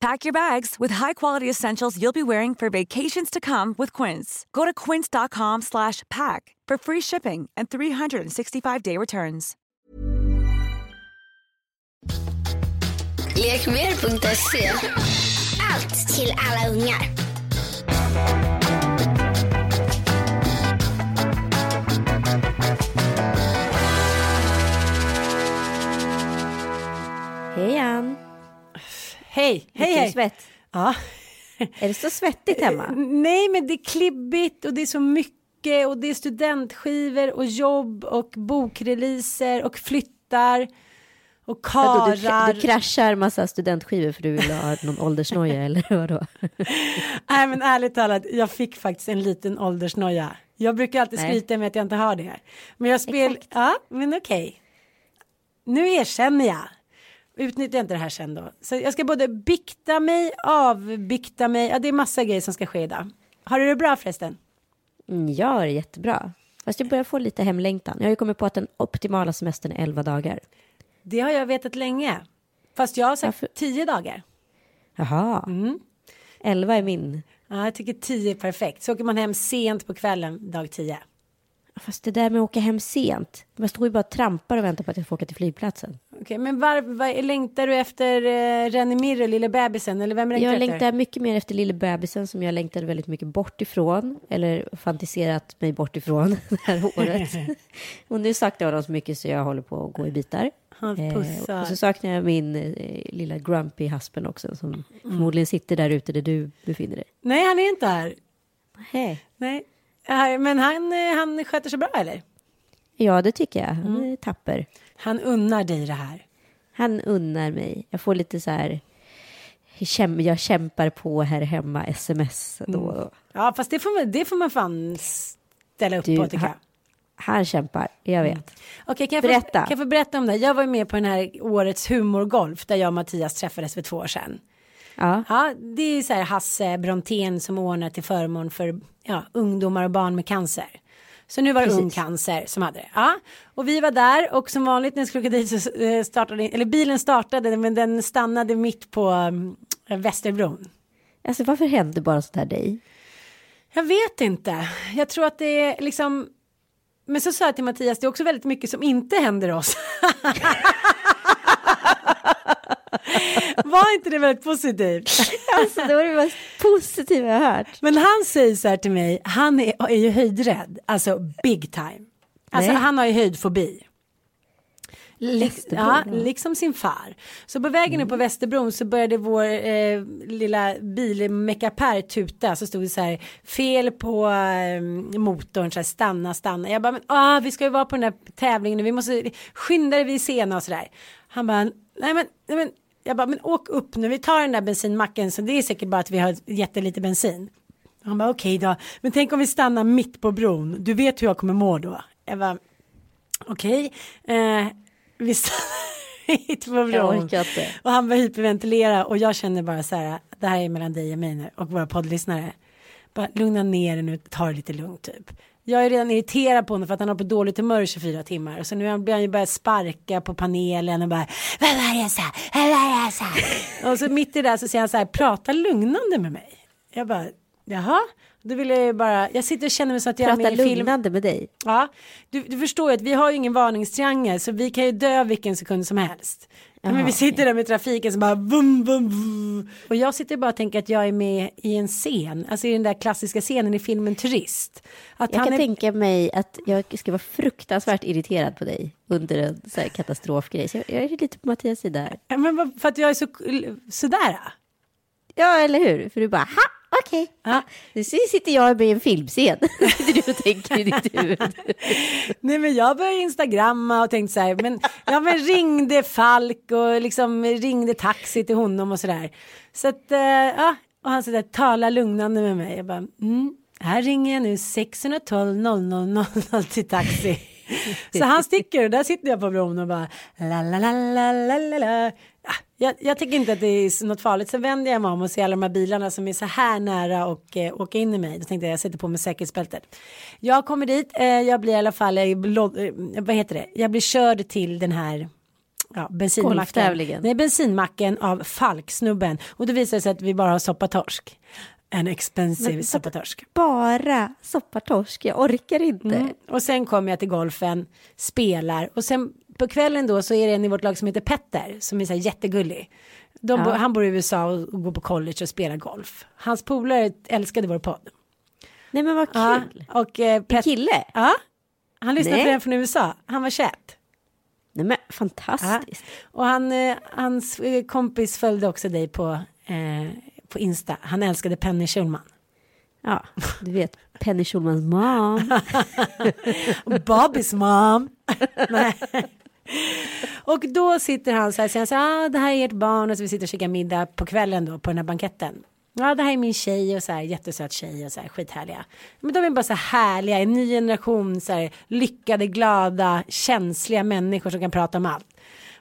Pack your bags with high-quality essentials you'll be wearing for vacations to come with Quince. Go to quince.com slash pack for free shipping and 365-day returns. Lekmer.se Allt till alla ungar. Hej Ann! Hej, hej, hej. svett. Ja. Är det så svettigt hemma? Nej, men det är klibbigt och det är så mycket och det är studentskivor och jobb och bokreleaser och flyttar och Vadå, du, karar. du kraschar massa studentskivor för du vill ha någon åldersnoja eller vadå? Nej, men ärligt talat, jag fick faktiskt en liten åldersnoja. Jag brukar alltid Nej. skryta med att jag inte har det. Men jag spel... Exakt. Ja, men okej. Nu erkänner jag. Utnyttja inte det här sen då. Så jag ska både bikta mig, avbikta mig. Ja, det är massa grejer som ska ske idag. Har du det bra förresten? Mm, jag har det jättebra. Fast jag börjar få lite hemlängtan. Jag har ju kommit på att den optimala semestern är 11 dagar. Det har jag vetat länge. Fast jag har sagt Varför? tio dagar. Jaha. 11 är min. Ja, jag tycker tio är perfekt. Så åker man hem sent på kvällen dag tio. Fast det där med att åka hem sent. Man står ju bara och trampar och väntar på att jag får åka till flygplatsen. Okej, men var, var, längtar du efter uh, Renny Mirre, lille bebisen? Eller vem längtar Jag du efter? längtar mycket mer efter lille bebisen som jag längtade väldigt mycket bort ifrån. Eller fantiserat mig bort ifrån det här året. och nu saknar jag honom så mycket så jag håller på att gå i bitar. Han pussar. och så saknar jag min eh, lilla grumpy husband också som förmodligen sitter där ute där du befinner dig. Nej, han är inte här. Hej. Nej. Ja, Men han, eh, han sköter sig bra eller? Ja, det tycker jag. Han är tapper. Han unnar dig det här. Han unnar mig. Jag får lite så här... Jag kämpar på här hemma, sms då då. Ja, fast det får man, det får man fan ställa upp Du, på tycker han- jag. Han kämpar, jag vet. Okej, kan, jag få- Berätta. kan jag få berätta om det? Jag var ju med på den här årets humorgolf där jag och Mattias träffades för två år sedan. Ja. Ja, det är så här Hasse Brontén som ordnar till förmån för ja, ungdomar och barn med cancer. Så nu var det Precis. ung cancer som hade det. Ja, och vi var där och som vanligt när jag skulle åka dit så eh, startade, eller bilen startade men den stannade mitt på um, Västerbron. Alltså varför händer bara sånt här dig? Jag vet inte. Jag tror att det är liksom. Men så sa jag till Mattias, det är också väldigt mycket som inte händer oss. Var inte det väldigt positivt? Alltså det var det mest positiva jag hört. Men han säger så här till mig, han är, är ju höjdrädd, alltså big time. Alltså Nej. han har ju höjdfobi. Lik, Västerbron, ja, liksom sin far. Så på vägen upp på Västerbron så började vår eh, lilla bilmeckapär tuta. Så stod det så här fel på eh, motorn, så här, stanna, stanna. Jag bara, men ah, vi ska ju vara på den här tävlingen nu, vi måste skynda dig, vi är sena och så där. Han bara, nej men, nej men, jag bara, men åk upp nu, vi tar den där bensinmacken, så det är säkert bara att vi har jättelite bensin. Han bara, okej då, men tänk om vi stannar mitt på bron, du vet hur jag kommer må då. Jag bara, okej, eh, vi stannar mitt på bron. Och han började hyperventilera och jag känner bara så här, det här är mellan dig och mig nu och våra poddlyssnare. Bara lugna ner dig nu, ta det lite lugnt typ. Jag är redan irriterad på honom för att han har på dåligt humör i 24 timmar. Så nu börjar han ju börja sparka på panelen och bara Vad var jag sa? Vad var jag sa? och så mitt i det där så säger han så här, prata lugnande med mig. Jag bara, jaha? Då vill jag ju bara, jag sitter och känner mig som att jag är Prata med i film. lugnande med dig. Ja, du, du förstår ju att vi har ju ingen varningstriangel så vi kan ju dö vilken sekund som helst. Men Jaha, vi sitter där med trafiken som bara vum, vum, vum. Och jag sitter bara och tänker att jag är med i en scen, alltså i den där klassiska scenen i filmen Turist. Att Jag han kan är, tänka mig att jag ska vara fruktansvärt irriterad på dig under en så här katastrofgrej. Så jag, är lite på Mattias sida men för att jag är så, sådär. Ja, eller hur? För du bara, ha, okej. Ja. Nu sitter jag med en filmscen. sitter du och tänker i ditt huvud. Nej men jag började instagramma och tänkte så här, men jag men ringde Falk och liksom ringde taxi till honom och sådär. Så att, eh, ja, och han sådär, tala lugnande med mig. Jag bara, mm, här ringer jag nu 612 0000 till taxi. Så han sticker och där sitter jag på bron och bara la la la la la la. Ja, jag, jag tycker inte att det är något farligt. Så vänder jag mig om och ser alla de här bilarna som är så här nära och eh, åka in i mig. Då tänkte jag jag sätter på mig säkerhetsbältet. Jag kommer dit, eh, jag blir i alla fall, eh, eh, vad heter det, jag blir körd till den här ja, bensinmacken. Nej, bensinmacken av Falksnubben. Och då visar det sig att vi bara har soppatorsk. En expensive Men- soppatorsk. Bara soppatorsk, jag orkar inte. Mm. Och sen kommer jag till golfen, spelar och sen på kvällen då så är det en i vårt lag som heter Petter som är så här jättegullig. Ja. bo, han bor i USA och, går på college och spelar golf. Hans polare älskade vår podd. Nej men vad Ja, kul. och eh, En kille? Ja, han lyssnade Nej. på den från USA. Han var 21. Nej men Ja. fantastiskt. Och han, eh, hans eh, kompis följde också dig på, eh, på Insta. Han älskade Penny Schulman. Ja, du vet Penny Schulmans mom. Bobbys mom. Nej. Och då sitter han så här, säger han så här, ah, det här är ert barn och så vi sitter och käkar middag på kvällen då på den här banketten. Ja, det här är min tjej och så här jättesöt tjej och så här skithärliga. Men de är bara så här härliga, en ny generation så här lyckade, glada, känsliga människor som kan prata om allt.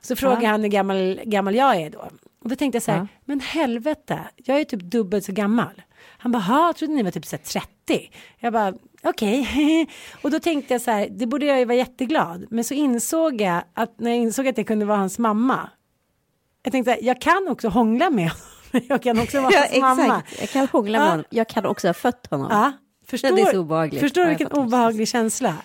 Så frågar han hur gammal, gammal jag är då. Och då tänkte jag så här, Ja. men helvete, jag är typ dubbelt så gammal. Han bara, jag trodde ni var typ så här 30. Jag bara, okej. och då tänkte jag så här, det borde jag ju vara jätteglad. Men så insåg jag att när jag insåg att jag kunde vara hans mamma. Jag tänkte, här, jag kan också hångla med honom. Jag kan också vara ja, hans mamma. exakt. Jag kan hångla med Ja. honom. Jag kan också ha fött honom. Ja, förstår, det är så obehagligt. Förstår du vilken obehaglig känsla?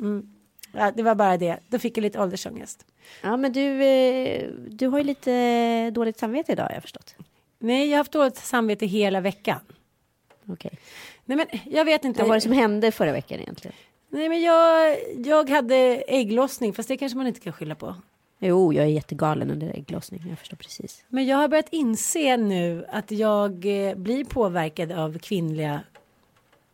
Mm. Ja, det var bara det. Då fick jag lite åldersångest. Ja, men du, eh, du har ju lite dåligt samvete idag har jag förstått. Nej, jag har haft dåligt samvete hela veckan. Okej. Nej, men jag vet inte. Vad var det som hände förra veckan egentligen? Nej, men jag, jag hade ägglossning, fast det kanske man inte kan skylla på. Jo, jag är jättegalen under ägglossning. Jag förstår precis. Men jag har börjat inse nu att jag eh, blir påverkad av kvinnliga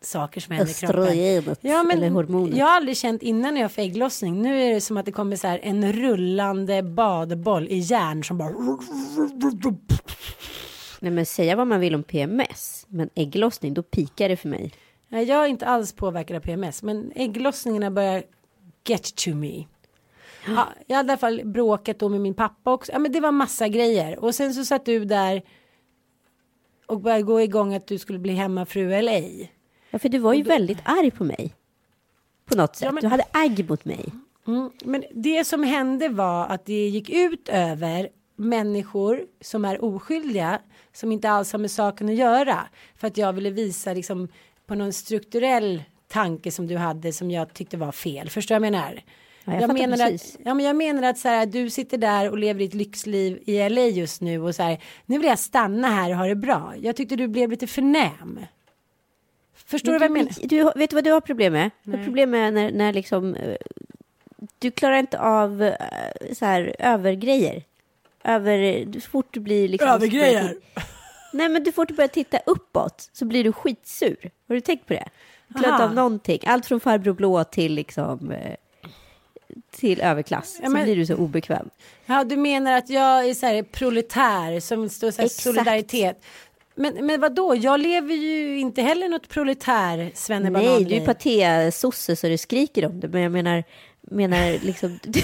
saker som händer i kroppen. Ja, men eller hormonet. jag har aldrig känt innan när jag får ägglossning. Nu är det som att det kommer så här en rullande badboll i järn som bara... Nej, men säga vad man vill om PMS, men ägglossning, då pikar det för mig. Nej, jag är inte alls påverkad av PMS, men ägglossningarna börjar get to me. Ja, jag hade i alla fall bråkat då med min pappa också. Ja, men det var massa grejer. Och sen så satt du där och började gå igång att du skulle bli hemmafru eller ej. Ja, för du var ju väldigt arg på mig. På något sätt. Ja, men- Du hade agg mot mig. Mm. Men det som hände var att det gick ut över människor som är oskyldiga som inte alls har med saken att göra. För att jag ville visa liksom på någon strukturell tanke som du hade som jag tyckte var fel. Förstår jag jag menar? Ja, jag fattar menar precis. att, ja, men jag menar att så här, du sitter där och lever ditt lyxliv i LA just nu och så här, nu vill jag stanna här och ha det bra. Jag tyckte du blev lite förnäm. Förstår du vad jag menar? Du, vet du vad du har problem med? Du har problem med när, när liksom... eh, Du klarar inte av eh, så här övergrejer. Över... Så fort du blir liksom... Övergrejer? Nej, men du fort du börjar titta uppåt så blir du skitsur. Har du tänkt på det? Aha. av någonting. Allt från farbror blå till liksom... eh, Till överklass. Ja, så men- blir du så obekväm. Ja, du menar att jag är så här proletär som står så här Exakt. solidaritet. Men, men vad då? Jag lever ju inte heller något proletär Nej, du är paté-sosse så det skriker om det. Men jag menar, menar liksom... Du,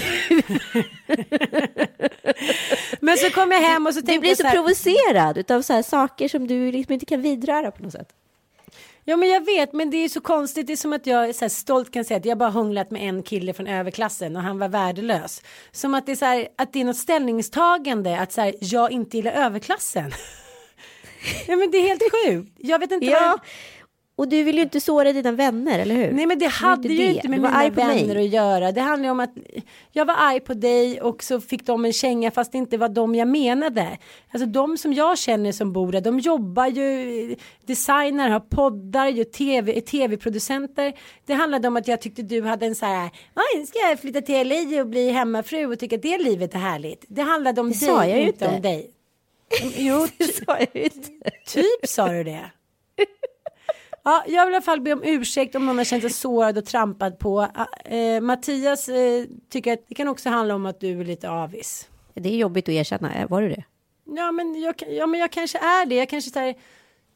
Men så kom jag hem och så du tänkte blir jag så så här, provocerad av så här saker som du liksom inte kan vidröra på något sätt. Ja men jag vet men det är så konstigt. Det är som att jag så stolt kan säga att jag bara hånglat med en kille från överklassen och han var värdelös. Som att det är så här att det är något ställningstagande att så här jag inte gillar överklassen. ja men det är helt sjukt. Jag vet inte Ja, vad... Och du vill ju inte såra dina vänner, eller hur? Nej men det hade ju inte med mina vänner att göra. Det handlar om att jag var arg på dig och så fick de en känga fast det inte var de jag menade. Alltså de som jag känner som bor där, de jobbar ju, designar, har poddar, gör tv, tv-producenter. Det handlade om att jag tyckte du hade en så här, nu ska jag flytta till LA och bli hemmafru och tycka att det livet är härligt. Det handlade om det dig, sa jag inte om dig. Jo, det sa jag inte. Typ sa du det. Ja, jag vill i alla fall be om ursäkt om någon har känt sig sårad och trampad på. Eh, Mattias eh, tycker att det kan också handla om att du är lite avis. Det är jobbigt att erkänna, var du det? Ja, men jag, ja, men jag kanske är det. Jag kanske här,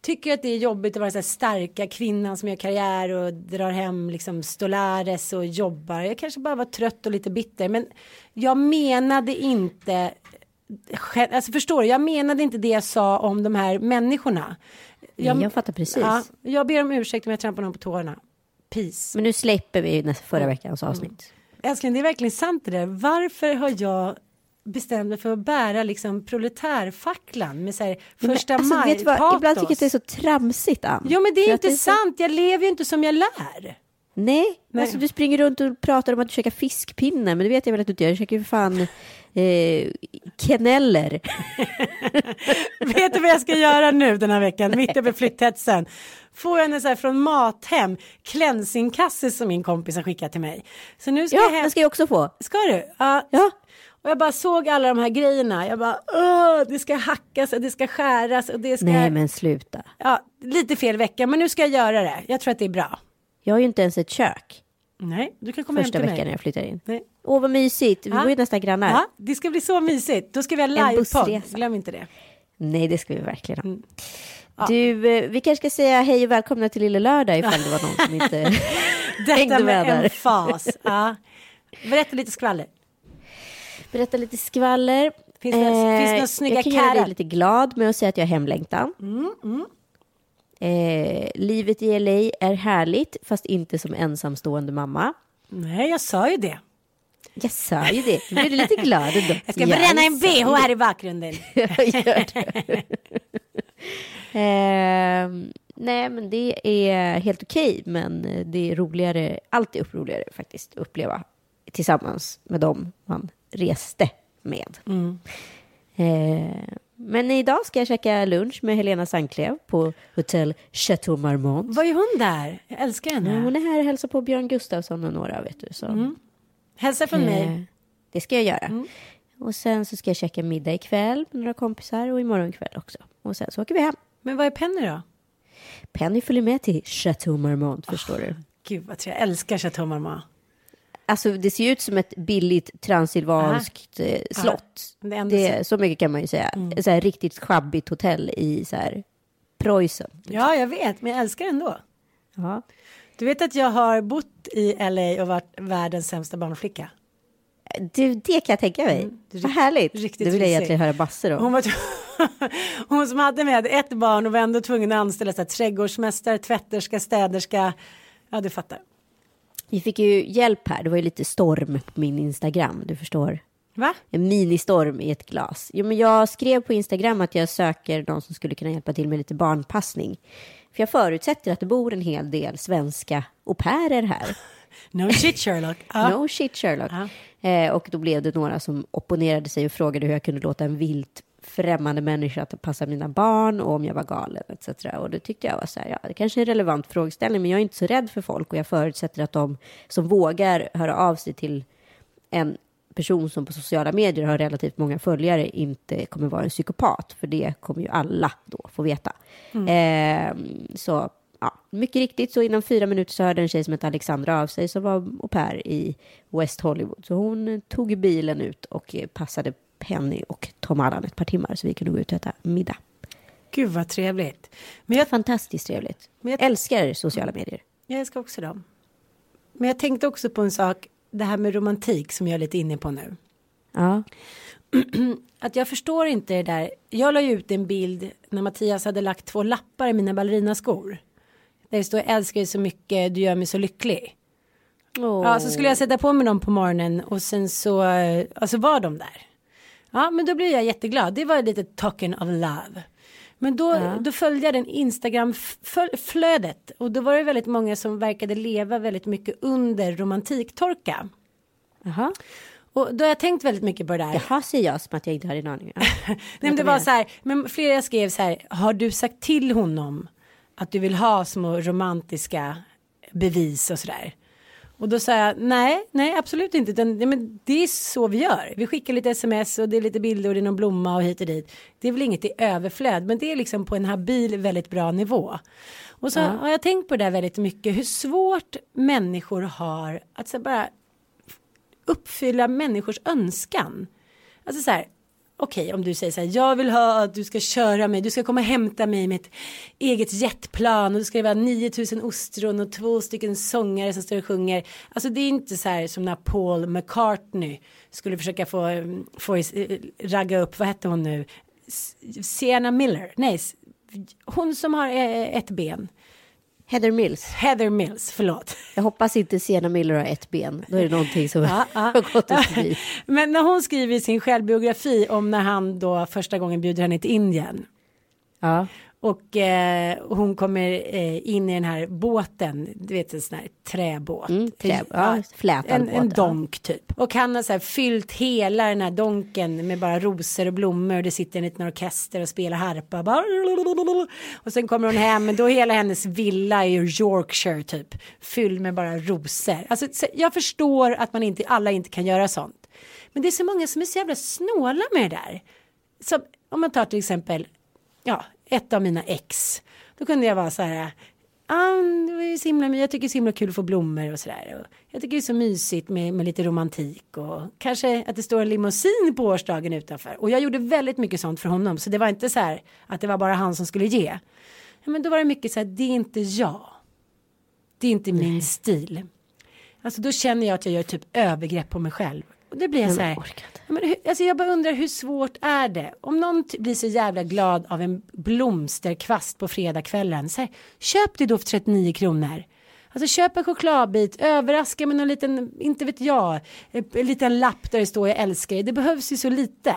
tycker att det är jobbigt att vara så här starka kvinnan som gör karriär och drar hem liksom stolares och jobbar. Jag kanske bara var trött och lite bitter, men jag menade inte Alltså förstår du, jag menade inte det jag sa om de här människorna. Jag, jag fattar precis. Ja, jag ber om ursäkt om jag trampar någon på tårna. Peace. Men nu släpper vi nästa, förra veckans avsnitt. Mm. Älskling, det är verkligen sant det där. Varför har jag bestämt mig för att bära liksom proletärfacklan med så här första alltså, maj vet vad, Ibland tycker jag att det är så tramsigt Ann. Jo men det är inte sant, jag lever ju inte som jag lär. Nej, Nej. Alltså, du springer runt och pratar om att du käkar fiskpinne, men det vet jag väl att du inte gör. Du käkar ju för fan eh, keneller. vet du vad jag ska göra nu den här veckan, mitt över flytthetsen? Får jag en så här från Mathem, cleansingkasse som min kompis har skickat till mig. Så nu ska ja, jag hem... den ska jag också få. Ska du? Uh, ja. Och jag bara såg alla de här grejerna. Jag bara, Åh, det ska hackas och det ska skäras och det ska... Nej men sluta. Ja, lite fel vecka, men nu ska jag göra det. Jag tror att det är bra. Jag har ju inte ens ett kök. Nej, du kan komma Första hem till veckan mig. när jag flyttar in. Nej. Åh, vad mysigt. Vi ja. bor ju nästan grannar. Ja, det ska bli så mysigt. Då ska vi ha livepodd. Glöm inte det. Nej, det ska vi verkligen ha. Mm. Ja. Du, eh, vi kanske ska säga hej och välkomna till Lille Lördag ifall det var någon som inte hängde med, med där. fas. Ja. Berätta lite skvaller. Berätta lite skvaller. Finns det, eh, finns det några snygga Jag kan göra dig lite glad med att säga att jag har hemlängtan. Mm, mm. Eh, livet i LA är härligt, fast inte som ensamstående mamma. Nej, jag sa ju det. Jag sa ju det. Blir du lite glad ändå. Jag ska bränna en bh här i bakgrunden. gör det. eh, nej, men det är helt okej, men det är roligare, alltid roligare faktiskt, att uppleva tillsammans med dem man reste med. Mm. Eh, men idag ska jag käka lunch med Helena Sanklev på hotell Chateau Marmont. Vad är hon där? Jag älskar henne. hon är här och hälsar på Björn Gustafsson och några, vet du. Så. Mm. Hälsa från eh, mig. Det ska jag göra. Mm. Och sen så ska jag käka middag ikväll med några kompisar och imorgon kväll också. Och sen så åker vi hem. Men vad är Penny då? Penny följer med till Chateau Marmont, förstår oh, du. Gud vad trevligt. Jag älskar Chateau Marmont. Alltså det ser ut som ett billigt transylvanskt Aha. Eh, slott. Det, det så mycket kan man ju säga. Mm. Så här, riktigt schabbigt hotell i så här, Preussen. Liksom. Ja, jag vet, men jag älskar det ändå. Ja. Du vet att jag har bott i LA och varit världens sämsta barnflicka. Du, det kan jag tänka mig. Mm, Vad härligt. Riktigt det vill jag egentligen höra Basse då. Hon, var hon som hade med ett barn och var ändå tvungen att anställa så här, trädgårdsmästare, tvätterska, städerska. Ja, du fattar. Vi fick ju hjälp här. Det var ju lite storm på min Instagram. Du förstår. Va? En ministorm i ett glas. Jo, men jag skrev på Instagram att jag söker någon som skulle kunna hjälpa till med lite barnpassning. För jag förutsätter att det bor en hel del svenska au pairer här. No shit Sherlock. Uh. No shit Sherlock. Uh. Eh, och då blev det några som opponerade sig och frågade hur jag kunde låta en vilt främmande människa att passa mina barn och om jag var galen etc. Och det tyckte jag var så här, ja, det kanske är en relevant frågeställning, men jag är inte så rädd för folk och jag förutsätter att de som vågar höra av sig till en person som på sociala medier har relativt många följare inte kommer vara en psykopat, för det kommer ju alla då få veta. Mm. Eh, så ja, mycket riktigt så inom fyra minuter så hörde en tjej som hette Alexandra av sig som var au pair i West Hollywood. Så hon tog bilen ut och passade Penny och Tom Allan ett par timmar så vi kunde gå ut och äta middag. Gud vad trevligt. Men jag... Fantastiskt trevligt. Men jag älskar sociala medier. Jag älskar också dem. Men jag tänkte också på en sak, det här med romantik som jag är lite inne på nu. Ja. Att jag förstår inte det där. Jag la ju ut en bild när Mattias hade lagt två lappar i mina ballerinaskor. Där det står älskar dig så mycket, du gör mig så lycklig. Oh. Ja, så skulle jag sätta på mig dem på morgonen och sen så, alltså var de där. Ja, men då blir jag jätteglad. Det var lite token of love. Men då, ja. då följde jag den Instagram-flödet och då var det väldigt många som verkade leva väldigt mycket under romantiktorka. Jaha. Och då har jag tänkt väldigt mycket på det där. Jaha, säger jag som att jag inte hade en aning. Nej, men det var så här, men flera skrev så här, har du sagt till honom att du vill ha små romantiska bevis och så där? Och då sa jag nej, nej absolut inte. Utan, ja, men det är så vi gör. Vi skickar lite sms och det är lite bilder och det är någon blomma och hit och dit. Det är väl inget i överflöd men det är liksom på en habil väldigt bra nivå. Och så ja. har jag tänkt på det där väldigt mycket. Hur svårt människor har att så bara uppfylla människors önskan. Alltså så här, okej okay, om du säger så här, jag vill ha att du ska köra mig, du ska komma och hämta mig med ett eget jetplan och du ska vara 9000 ostron och två stycken sångare som står och sjunger. Alltså det är inte så här som när Paul McCartney skulle försöka få, få eh, ragga upp, vad hette hon nu? Sienna Miller, nej, hon som har eh, ett ben. Heather Mills. Heather Mills, förlåt. Jag hoppas inte Sienna Miller har ett ben. Då är det någonting som ja, har gått förbi. Men när hon skriver sin självbiografi om när han då första gången bjuder henne till Indien. Ja. Och eh, hon kommer eh, in i den här båten, du vet en sån här träbåt. Mm, trä, ja, en, en donk typ. Och han har så här fyllt hela den här donken med bara rosor och blommor. Och det sitter en liten orkester och spelar harpa. Bara, och sen kommer hon hem, men då är hela hennes villa i Yorkshire typ. Fylld med bara rosor. Alltså jag förstår att man inte, alla inte kan göra sånt. Men det är så många som är så jävla snåla med det där. Så om man tar till exempel, ja, ett av mina ex. Då kunde jag vara så här. Ah, det var så himla, jag tycker det är så himla kul att få blommor och sådär. Jag tycker det är så mysigt med, med lite romantik och kanske att det står en limousin på årsdagen utanför. Och jag gjorde väldigt mycket sånt för honom. Så det var inte så här att det var bara han som skulle ge. Men då var det mycket så här, det är inte jag. Det är inte Nej. min stil. Alltså då känner jag att jag gör typ övergrepp på mig själv. Och det blir jag så här. Men, alltså jag bara undrar hur svårt är det? Om någon blir så jävla glad av en blomsterkvast på fredagskvällen. Så här, köp det då för 39 kronor. Alltså köp en chokladbit, överraska med någon liten, inte vet jag, en liten lapp där det står jag älskar dig. Det behövs ju så lite.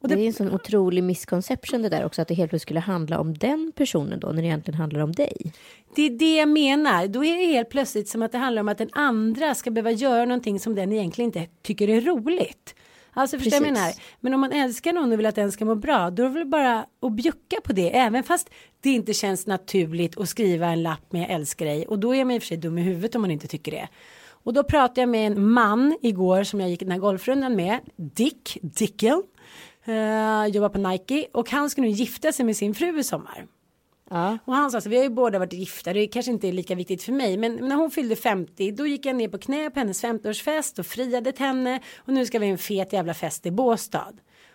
Det, det är en sån otrolig misconception det där också att det helt plötsligt skulle handla om den personen då när det egentligen handlar om dig. Det är det jag menar. Då är det helt plötsligt som att det handlar om att den andra ska behöva göra någonting som den egentligen inte tycker är roligt. Alltså förstår jag menar. Men om man älskar någon och vill att den ska må bra då är det väl bara att bjucka på det. Även fast det inte känns naturligt att skriva en lapp med jag älskar dig. Och då är man i och för sig dum i huvudet om man inte tycker det. Och då pratade jag med en man igår som jag gick den här golfrundan med. Dick Dickel. Uh, jobbar på Nike och han ska nu gifta sig med sin fru i sommar. Ja. Och han sa så vi har ju båda varit gifta, det kanske inte är lika viktigt för mig. Men när hon fyllde 50 då gick jag ner på knä på hennes 50-årsfest och friade till henne. Och nu ska vi ha en fet jävla fest i Båstad.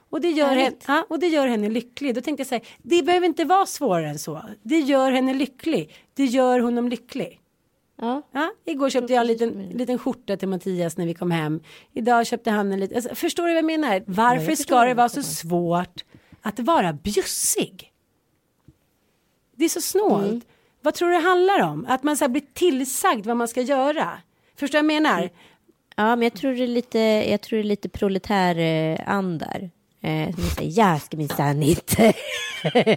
Och det, gör henne, ja, och det gör henne lycklig. Då tänkte jag säga, det behöver inte vara svårare än så. Det gör henne lycklig. Det gör honom lycklig. Ja. Ja, igår köpte jag en liten, liten skjorta till Mattias när vi kom hem. Idag köpte han en liten, alltså, förstår du vad jag menar? Varför jag ska det vara så svårt att vara bjussig? Det är så snålt. Mm. Vad tror du det handlar om? Att man så blir tillsagd vad man ska göra. Förstår du vad jag menar? Mm. Ja, men jag tror det är lite, jag tror det är lite proletärandar. Eh, som säger, jag ska minsann inte.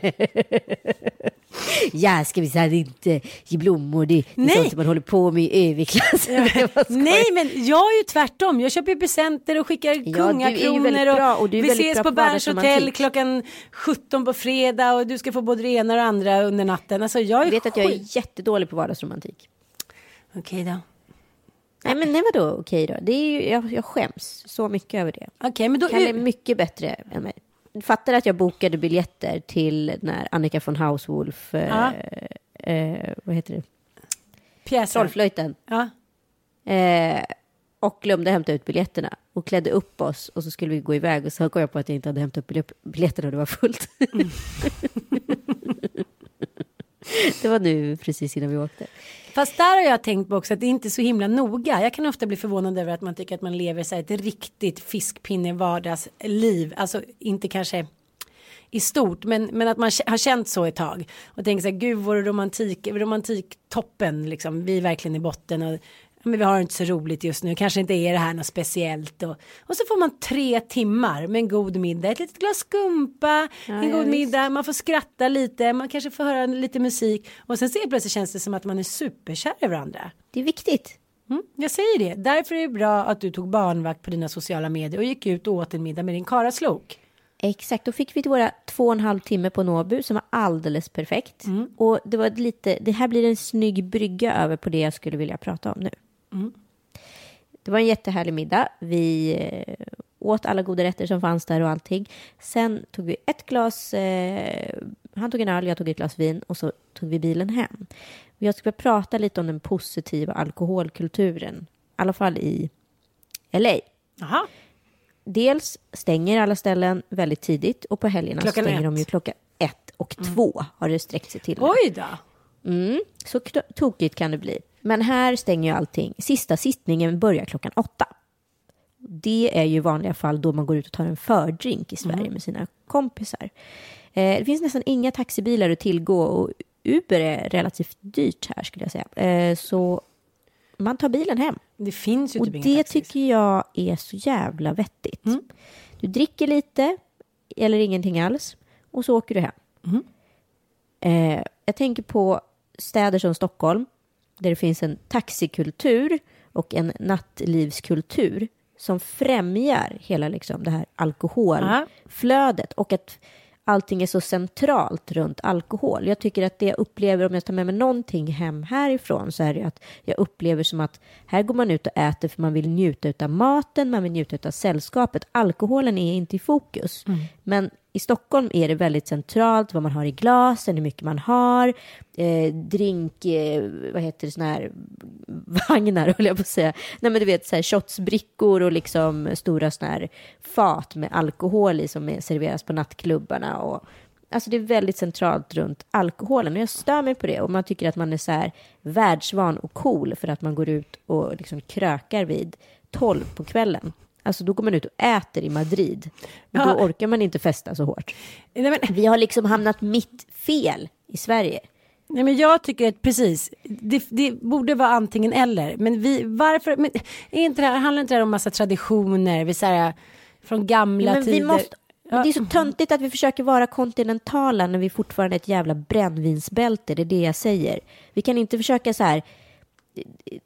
jag ska minsann inte ge blommor. Det, det är sånt som man håller på med i överklassen. Nej, men jag är ju tvärtom. Jag köper presenter och skickar ja, kungakronor. Och, och vi ses på Berns hotell klockan 17 på fredag och du ska få både det ena och det andra under natten. Alltså, jag, är jag vet att jag är jättedålig på vardagsromantik. Okej okay, då. Nej men nej vadå okej då? Det är ju, jag, jag skäms så mycket över det. Okej men då... Kalle är mycket bättre än mig. Fattar att jag bokade biljetter till när Annika von Hauswolf, eh, eh, vad heter det? Pjäsen. Trollflöjten. Ja. Eh, och glömde hämta ut biljetterna och klädde upp oss och så skulle vi gå iväg och så kom jag på att jag inte hade hämtat upp biljetterna och det var fullt. Mm. det var nu precis innan vi åkte. Fast där har jag tänkt på också att det är inte så himla noga. Jag kan ofta bli förvånad över att man tycker att man lever så här ett riktigt fiskpinne vardagsliv. Alltså inte kanske i stort, men, men att man har känt så ett tag och tänker så här, gud vår romantik, toppen liksom, vi är verkligen i botten och men vi har inte så roligt just nu, kanske inte är det här något speciellt. Och, och så får man tre timmar med en god middag, ett litet glas skumpa, ja, en god ja, middag, man får skratta lite, man kanske får höra lite musik och sen så plötsligt känns det som att man är superkär i varandra. Det är viktigt. Mm, jag säger det, därför är det bra att du tog barnvakt på dina sociala medier och gick ut och åt en middag med din karaslok. Exakt, då fick vi våra två och en halv timme på Nåbu som var alldeles perfekt. Mm. Och det var lite, det här blir en snygg brygga över på det jag skulle vilja prata om nu. Mm. Det var en jättehärlig middag. Vi eh, åt alla goda rätter som fanns där och allting. Sen tog vi ett glas, eh, han tog en öl, jag tog ett glas vin och så tog vi bilen hem. Och jag ska prata lite om den positiva alkoholkulturen, i alla fall i LA. Aha. Dels stänger alla ställen väldigt tidigt och på helgerna klockan stänger ett. de ju klockan ett och mm. två har det sträckt sig till. Oj då! Mm, så tokigt kan det bli. Men här stänger ju allting. Sista sittningen börjar klockan åtta. Det är ju vanliga fall då man går ut och tar en fördrink i Sverige mm. med sina kompisar. Eh, det finns nästan inga taxibilar att tillgå och Uber är relativt dyrt här skulle jag säga. Eh, så man tar bilen hem. Det finns ju Och typ det tycker jag är så jävla vettigt. Mm. Du dricker lite eller ingenting alls och så åker du hem. Mm. Eh, jag tänker på städer som Stockholm där det finns en taxikultur och en nattlivskultur som främjar hela liksom det här alkoholflödet och att allting är så centralt runt alkohol. Jag tycker att det jag upplever, om jag tar med mig någonting hem härifrån, så är det att jag upplever som att här går man ut och äter för man vill njuta av maten, man vill njuta av sällskapet. Alkoholen är inte i fokus. Mm. Men i Stockholm är det väldigt centralt vad man har i glasen, hur mycket man har, eh, drink, eh, vad heter det, såna här vagnar, höll jag på att säga. Nej, men du vet, så här shotsbrickor och liksom stora såna här fat med alkohol i som serveras på nattklubbarna. Och, alltså det är väldigt centralt runt alkoholen och jag stör mig på det och man tycker att man är så här världsvan och cool för att man går ut och liksom krökar vid tolv på kvällen. Alltså då går man ut och äter i Madrid. Och ja. Då orkar man inte festa så hårt. Nej, men... Vi har liksom hamnat mitt fel i Sverige. Nej, men jag tycker att precis, det, det, borde vara antingen eller. Men vi, varför, men är inte det här, handlar inte det här om massa traditioner, vi säger, från gamla ja, men tider? Vi måste, ja. Det är så töntigt att vi försöker vara kontinentala när vi fortfarande är ett jävla brännvinsbälte, det är det jag säger. Vi kan inte försöka så här,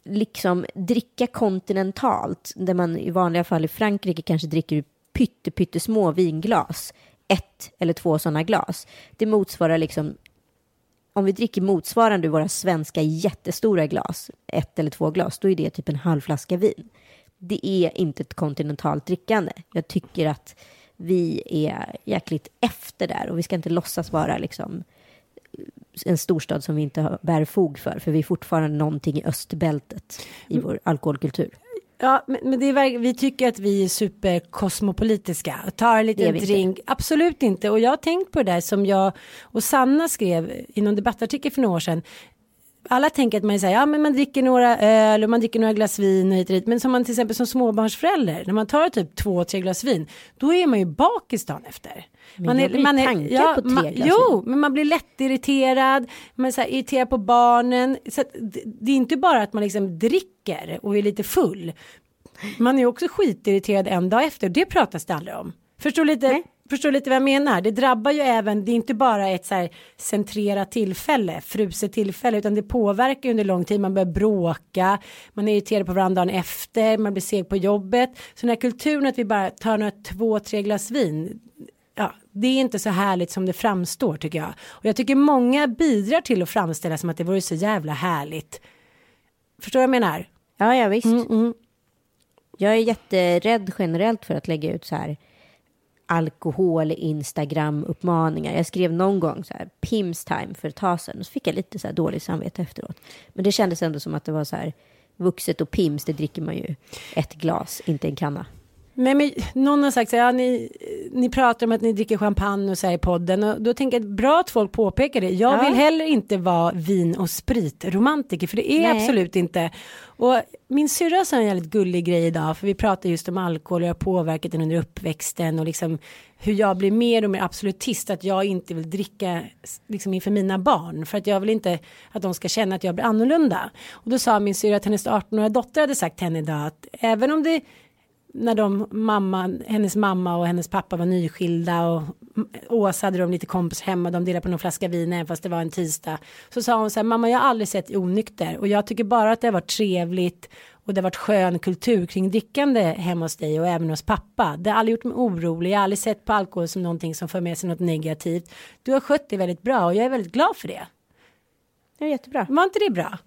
liksom dricka kontinentalt, där man i vanliga fall i Frankrike kanske dricker pytte, pyttesmå vinglas, ett eller två sådana glas. Det motsvarar liksom, om vi dricker motsvarande våra svenska jättestora glas, ett eller två glas, då är det typ en halv flaska vin. Det är inte ett kontinentalt drickande. Jag tycker att vi är jäkligt efter där och vi ska inte låtsas vara liksom en storstad som vi inte bär fog för, för vi är fortfarande någonting i östbältet i mm. vår alkoholkultur. Ja, men, men det är, vi tycker att vi är superkosmopolitiska. Tar en liten drink. Inte. Absolut inte. Och jag har tänkt på det där som jag och Sanna skrev i någon debattartikel för några år sedan alla tänker att man säger ja men man dricker några öl och man dricker några glas vin och hit och dit. Men som man till exempel som småbarnsförälder när man tar typ två, tre glas vin då är man ju bakis dagen efter. Men man är, man är, ja, på tre man, glas Jo, men man blir lättirriterad, man är så här, irriterad på barnen. Så det, det är inte bara att man liksom dricker och är lite full. Man är också skitirriterad en dag efter, det pratas det aldrig om. Förstår lite? Nej. Förstår lite vad jag menar? Det drabbar ju även, det är inte bara ett så här centrerat tillfälle, fruset tillfälle, utan det påverkar under lång tid. Man börjar bråka, man är irriterad på varandra dagen efter, man blir seg på jobbet. Så den här kulturen att vi bara tar några två, tre glas vin, ja, det är inte så härligt som det framstår tycker jag. Och jag tycker många bidrar till att framställa som att det vore så jävla härligt. Förstår du vad jag menar? Ja, ja visst. Mm, mm. Jag är jätterädd generellt för att lägga ut så här alkohol Instagram-uppmaningar. Jag skrev någon gång så här Pims time för ett tag sedan och så fick jag lite så här dåligt samvete efteråt. Men det kändes ändå som att det var så här vuxet och Pims, det dricker man ju ett glas, inte en kanna. Nej, men någon har sagt så här, ja, ni, ni pratar om att ni dricker champagne och så här i podden och då tänker jag att bra att folk påpekar det. Jag Ja. vill heller inte vara vin och spritromantiker för det är Nej. absolut inte. Och min syrra sa en jävligt gullig grej idag för vi pratar just om alkohol och jag har påverkat den under uppväxten och liksom hur jag blir mer och mer absolutist att jag inte vill dricka liksom inför mina barn för att jag vill inte att de ska känna att jag blir annorlunda. Och då sa min syrra att hennes 18-åriga dotter hade sagt till henne idag att även om det när de mamma, hennes mamma och hennes pappa var nyskilda och Åsa hade de lite kompisar hemma, de delade på någon flaska vin även fast det var en tisdag. Så sa hon så här, mamma jag har aldrig sett onykter och jag tycker bara att det har varit trevligt och det har varit skön kultur kring drickande hemma hos dig och även hos pappa. Det har aldrig gjort mig orolig, jag har aldrig sett på alkohol som någonting som för med sig något negativt. Du har skött dig väldigt bra och jag är väldigt glad för det. Det är jättebra. Var inte det bra?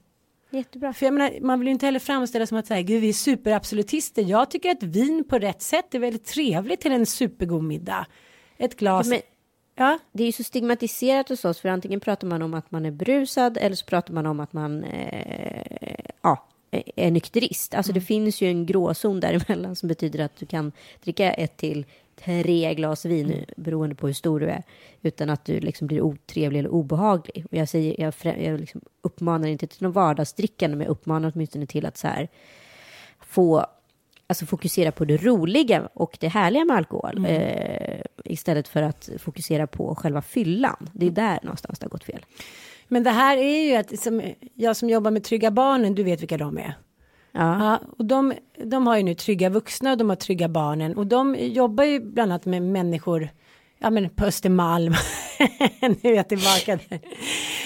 Jättebra. För jag menar, man vill ju inte heller framställa som att säga, gud vi är superabsolutister. Jag tycker att vin på rätt sätt är väldigt trevligt till en supergod middag. Ett glas. Ja, men- Ja, Det är ju så stigmatiserat hos oss, för antingen pratar man om att man är brusad eller så pratar man om att man eh, ja, är nykterist. Alltså det finns ju en gråzon däremellan som betyder att du kan dricka ett till tre glas vin beroende på hur stor du är utan att du liksom blir otrevlig eller obehaglig. Och jag, säger, jag, frä- jag liksom uppmanar inte till någon vardagsdrickande men jag uppmanar åtminstone till att så här få alltså fokusera på det roliga och det härliga med alkohol eh, istället för att fokusera på själva fyllan. Det är där någonstans det har gått fel. men det här är ju att som, jag som jobbar med Trygga Barnen, du vet vilka de är. Ja. Ja, och de, de har ju nu trygga vuxna och de har trygga barnen och de jobbar ju bland annat med människor Ja men på Östermalm. nu är jag tillbaka där.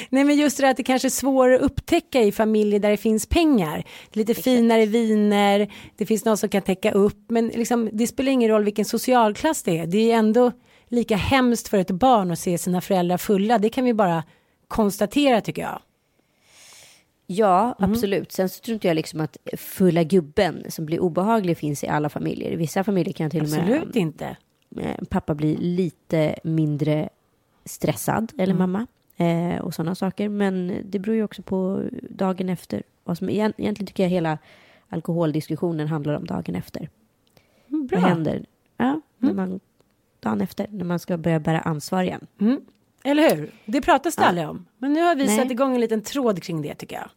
Nej men just det att det kanske är svårare att upptäcka i familjer där det finns pengar. Lite finare viner, det finns någon som kan täcka upp. Men liksom, det spelar ingen roll vilken socialklass det är. Det är ändå lika hemskt för ett barn att se sina föräldrar fulla. Det kan vi bara konstatera tycker jag. Ja, absolut. Sen så tror inte jag liksom att fulla gubben som blir obehaglig finns i alla familjer. I vissa familjer kan till och med Absolut inte. eh, pappa bli lite mindre stressad, eller mamma, eh, och sådana saker. Men det beror ju också på dagen efter. Vad som, egent- egentligen tycker jag hela alkoholdiskussionen handlar om dagen efter. Bra. Vad händer ja, när man, dagen efter, när man ska börja bära ansvar igen? Eller hur? Det pratas det Ja. aldrig om. Men nu har vi Nej. satt igång en liten tråd kring det tycker jag.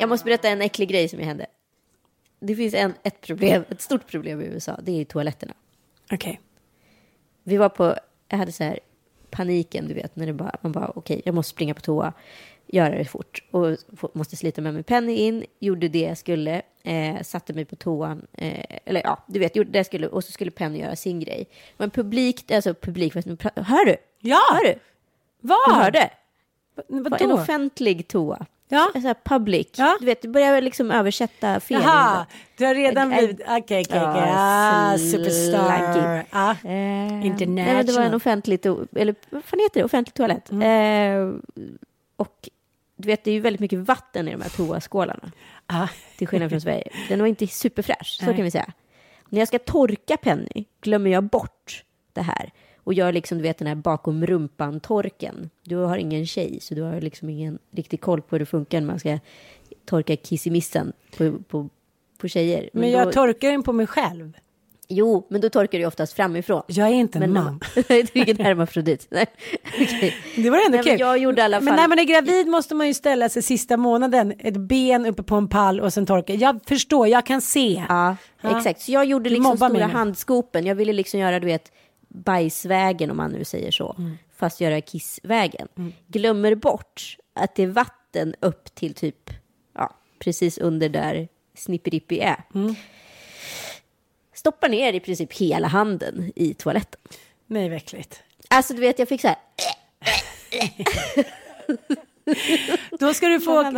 Jag måste berätta en äcklig grej som hände. Det finns en, ett problem, ett stort problem i USA. Det är toaletterna. Okej. Vi var på, jag hade så här paniken, du vet, när det bara, man bara okej, jag måste springa på toa, göra det fort och måste slita med mig Penny in, gjorde det jag skulle, eh, satte mig på toan, eh, eller ja, du vet, gjorde det jag skulle och så skulle Penny göra sin grej. Men publik, alltså publik, hör du? Ja! Hör du? Vad? Du hörde? Vad en offentlig toa. Ja. Så här public. Ja. Du vet, du börjar liksom översätta fel. Jaha, du har redan blivit, okej, okej, okej, ah, superstar. Ah. Eh, Nej, International. men det var en offentlig, to- eller vad fan heter det, offentlig toalett. Eh, och du vet, det är ju väldigt mycket vatten i de här toaskålarna. Ah. Till skillnad från Sverige. Den var inte superfräsch, så Nej. kan vi säga. När jag ska torka Penny glömmer jag bort det här. Och gör liksom, du vet den här bakom rumpan-torken. Du har ingen tjej, så du har liksom ingen riktig koll på hur det funkar när man ska torka kissemissen på, på, på tjejer. Men jag då, torkar den på mig själv. Jo, men då torkar du oftast framifrån. Jag är inte en Men man. du är ingen hermafrodit. Nej, okej. Det var ändå Nej, men kul. jag gjorde i alla Men fall- när man är gravid måste man ju ställa sig sista månaden, ett ben uppe på en pall och sen torka. Jag förstår, jag kan se. Ja, Ja. exakt. Så jag gjorde liksom mig stora nu. handskopen. Jag ville liksom göra, du vet, bajsvägen om man nu säger så. Mm. Fast göra kissvägen. Glömmer bort att det är vatten upp till typ, ja, precis under där Snipperippi är. Mm. Stoppar ner i princip hela handen i toaletten. Nej, vad äckligt. Alltså du vet, jag fick så här, Då ska du få åka,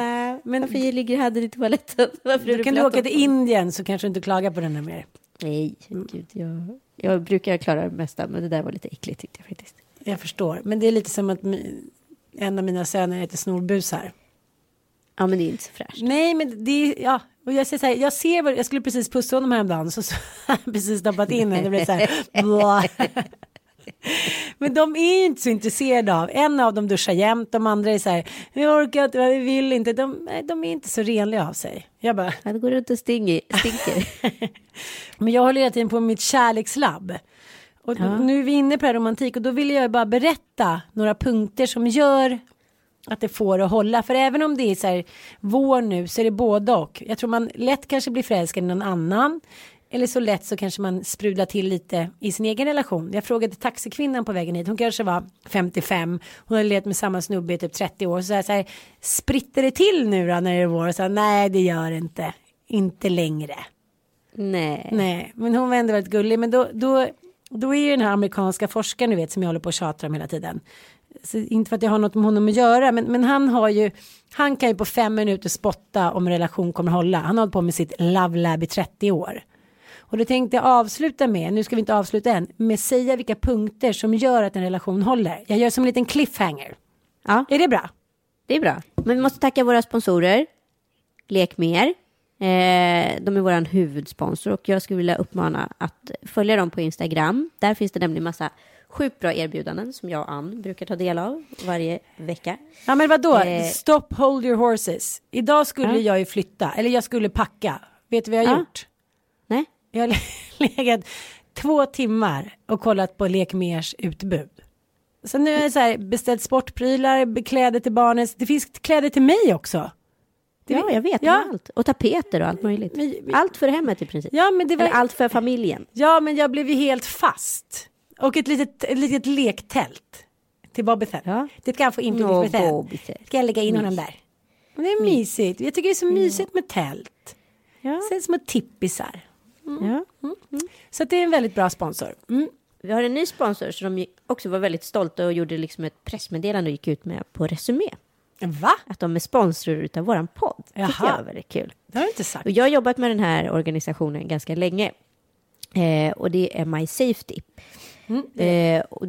men varför ligger handen i toaletten? Varför då kan du åka till Indien så kanske du inte klagar på den här mer. Nej, gud, jag, jag brukar klara det mesta, men det där var lite äckligt tyckte jag faktiskt. Jag förstår, men det är lite som att en av mina söner heter snorbusar. Ja, men det är inte så fräscht. Nej, men det är, ja, och jag säger så här, jag ser vad, jag skulle precis pussa honom häromdagen så, så precis stoppat in den, det blev så här. Men de är ju inte så intresserade av. En av dem duschar jämt, de andra är så här, vi orkar inte, vi vill inte. De, de är inte så renliga av sig. Jag bara. Det går runt och stinker. stinker. Men jag håller hela tiden på mitt kärlekslabb. Och ja. nu är vi inne på det här romantik och då vill jag bara berätta några punkter som gör att det får att hålla. För även om det är så här vår nu så är det både och. Jag tror man lätt kanske blir förälskad i någon annan. Eller så lätt så kanske man sprudlar till lite i sin egen relation. Jag frågade taxikvinnan på vägen hit. Hon kanske var 55. Hon hade levt med samma snubbe i typ 30 år. Så, här, så här, spritter det till nu då när det är vår? Så här, Nej, det gör det inte. Inte längre. Nej. Nej, men hon var ändå väldigt gullig. Men då, då, då är ju den här amerikanska forskaren, du vet, som jag håller på att tjata om hela tiden. Inte för att jag har något med honom att göra, men, men han har ju, han kan ju på fem minuter spotta om en relation kommer hålla. Han har hållit på med sitt love lab i 30 år. Och det tänkte jag avsluta med, nu ska vi inte avsluta än, med säga vilka punkter som gör att en relation håller. Jag gör som en liten cliffhanger. Ja. Är det bra? Det är bra. Men vi måste tacka våra sponsorer. Lek mer. Eh, de är vår huvudsponsor och jag skulle vilja uppmana att följa dem på Instagram. Där finns det nämligen massa sjukt bra erbjudanden som jag och Ann brukar ta del av varje vecka. Ja men vadå, eh, stop hold your horses. Idag skulle ja. jag ju flytta, eller jag skulle packa. Vet du vad jag har ja. gjort? Nej. Jag har legat två timmar och kollat på Lekmers utbud. Så nu har jag så här beställt sportprylar, kläder till barnen. Det finns kläder till mig också. Det ja, jag vet. Ja. Allt. Och tapeter och allt möjligt. Allt för hemmet i princip. Ja, men det var... Eller allt för familjen. Ja, men jag blev ju helt fast. Och ett litet, ett litet lektält. Till Bobbysen. Ja. Det kan få in no, Bobbysen. Ska jag lägga in Mys. honom där? Men det är mysigt. Jag tycker det är så mysigt med tält. Ja. Sen små tippisar. Mm. Ja. Mm. Mm. Så det är en väldigt bra sponsor. Mm. Vi har en ny sponsor som de också var väldigt stolta och gjorde liksom ett pressmeddelande och gick ut med på Resumé. Va? Att de är sponsor utav våran podd. Jaha. jag var väldigt kul. Det har du inte sagt. Och jag har jobbat med den här organisationen ganska länge. Eh, och det är My Safety. Mm. Eh, och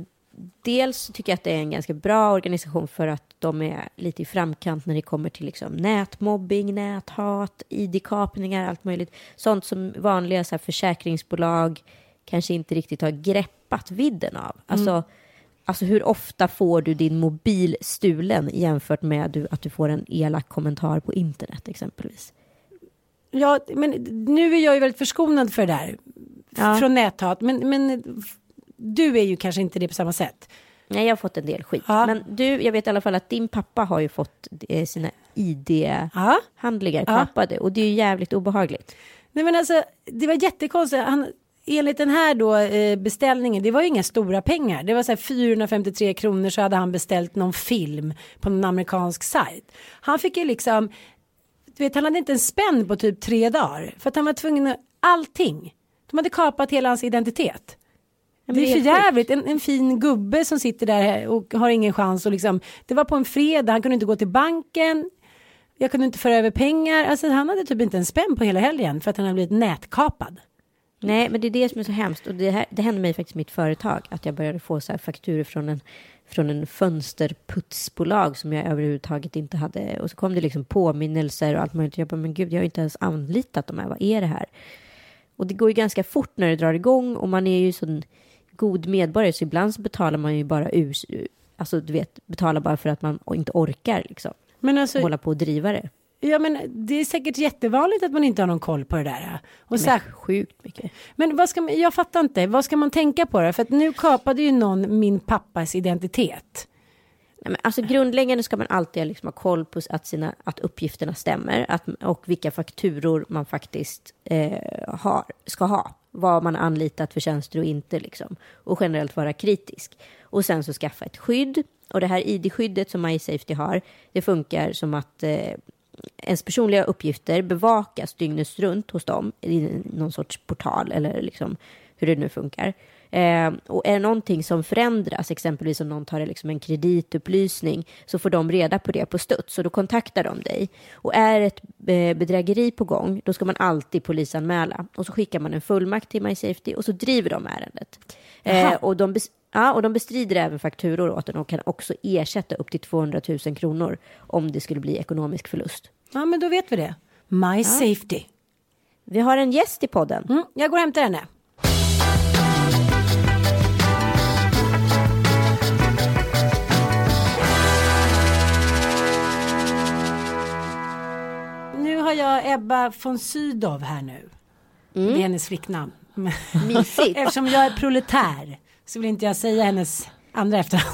dels tycker jag att det är en ganska bra organisation för att de är lite i framkant när det kommer till liksom nätmobbing, näthat, id-kapningar, allt möjligt. Sånt som vanliga så här, försäkringsbolag kanske inte riktigt har greppat vidden av. Alltså, mm. alltså hur ofta får du din mobil stulen jämfört med att du får en elak kommentar på internet exempelvis? Ja, men nu är jag ju väldigt förskonad för det där. Ja. Från näthat. Men, men du är ju kanske inte det på samma sätt. Nej, jag har fått en del skit. Ja. Men du, jag vet i alla fall att din pappa har ju fått eh, sina ID-handlingar ja. kapade och det är ju jävligt obehagligt. Nej, men alltså, det var jättekonstigt. Han, enligt den här då eh, beställningen, det var ju inga stora pengar. Det var så här 453 kronor så hade han beställt någon film på någon amerikansk sajt. Han fick ju liksom, du vet, han hade inte en spänn på typ tre dagar för att han var tvungen att allting. De hade kapat hela hans identitet det är för jävligt. En, en, fin gubbe som sitter där och har ingen chans. Och liksom, det var på en fredag, han kunde inte gå till banken. Jag kunde inte föra över pengar. Alltså, han hade typ inte en spänn på hela helgen för att han hade blivit nätkapad. Nej, men det är det som är så hemskt. Och det, här, det hände mig faktiskt i mitt företag. Att jag började få så här fakturer från en, från en fönsterputsbolag som jag överhuvudtaget inte hade. Och så kom det liksom påminnelser och allt möjligt. Jag bara, men gud, jag har inte ens anlitat de här. Vad är det här? Och det går ju ganska fort när det drar igång och man är ju sån god medborgare så ibland så betalar man ju bara ur, alltså du vet, betalar bara för att man inte orkar liksom. Men alltså, hålla på och driva det. Ja men det är säkert jättevanligt att man inte har någon koll på det där. Och men, sjukt mycket. Men vad ska man, jag fattar inte, vad ska man tänka på det? För att nu kapade ju någon min pappas identitet. Nej, men alltså grundläggande ska man alltid liksom ha koll på att, sina, att uppgifterna stämmer att, och vilka fakturor man faktiskt eh, har, ska ha vad man anlitat för tjänster och inte liksom. Och generellt vara kritisk. Och sen så skaffa ett skydd. Och det här ID-skyddet som MySafety har, det funkar som att eh, ens personliga uppgifter bevakas dygnet runt hos dem i någon sorts portal eller liksom hur det nu funkar. Eh, och är det någonting som förändras, exempelvis om någon tar liksom en kreditupplysning, så får de reda på det på studs och då kontaktar de dig. Och är ett eh, bedrägeri på gång, då ska man alltid polisanmäla och så skickar man en fullmakt till MySafety och så driver de ärendet. Eh, och, de ja, och de bestrider även fakturor åt den och kan också ersätta upp till 200 000 kronor om det skulle bli ekonomisk förlust. Ja, men då vet vi det. MySafety. Ja. Vi har en gäst i podden. Mm, jag går och hämtar henne. Ebba von Sydow här nu. Mm. Det är hennes flicknamn. Mysigt. Eftersom jag är proletär så vill inte jag säga hennes andra efternamn.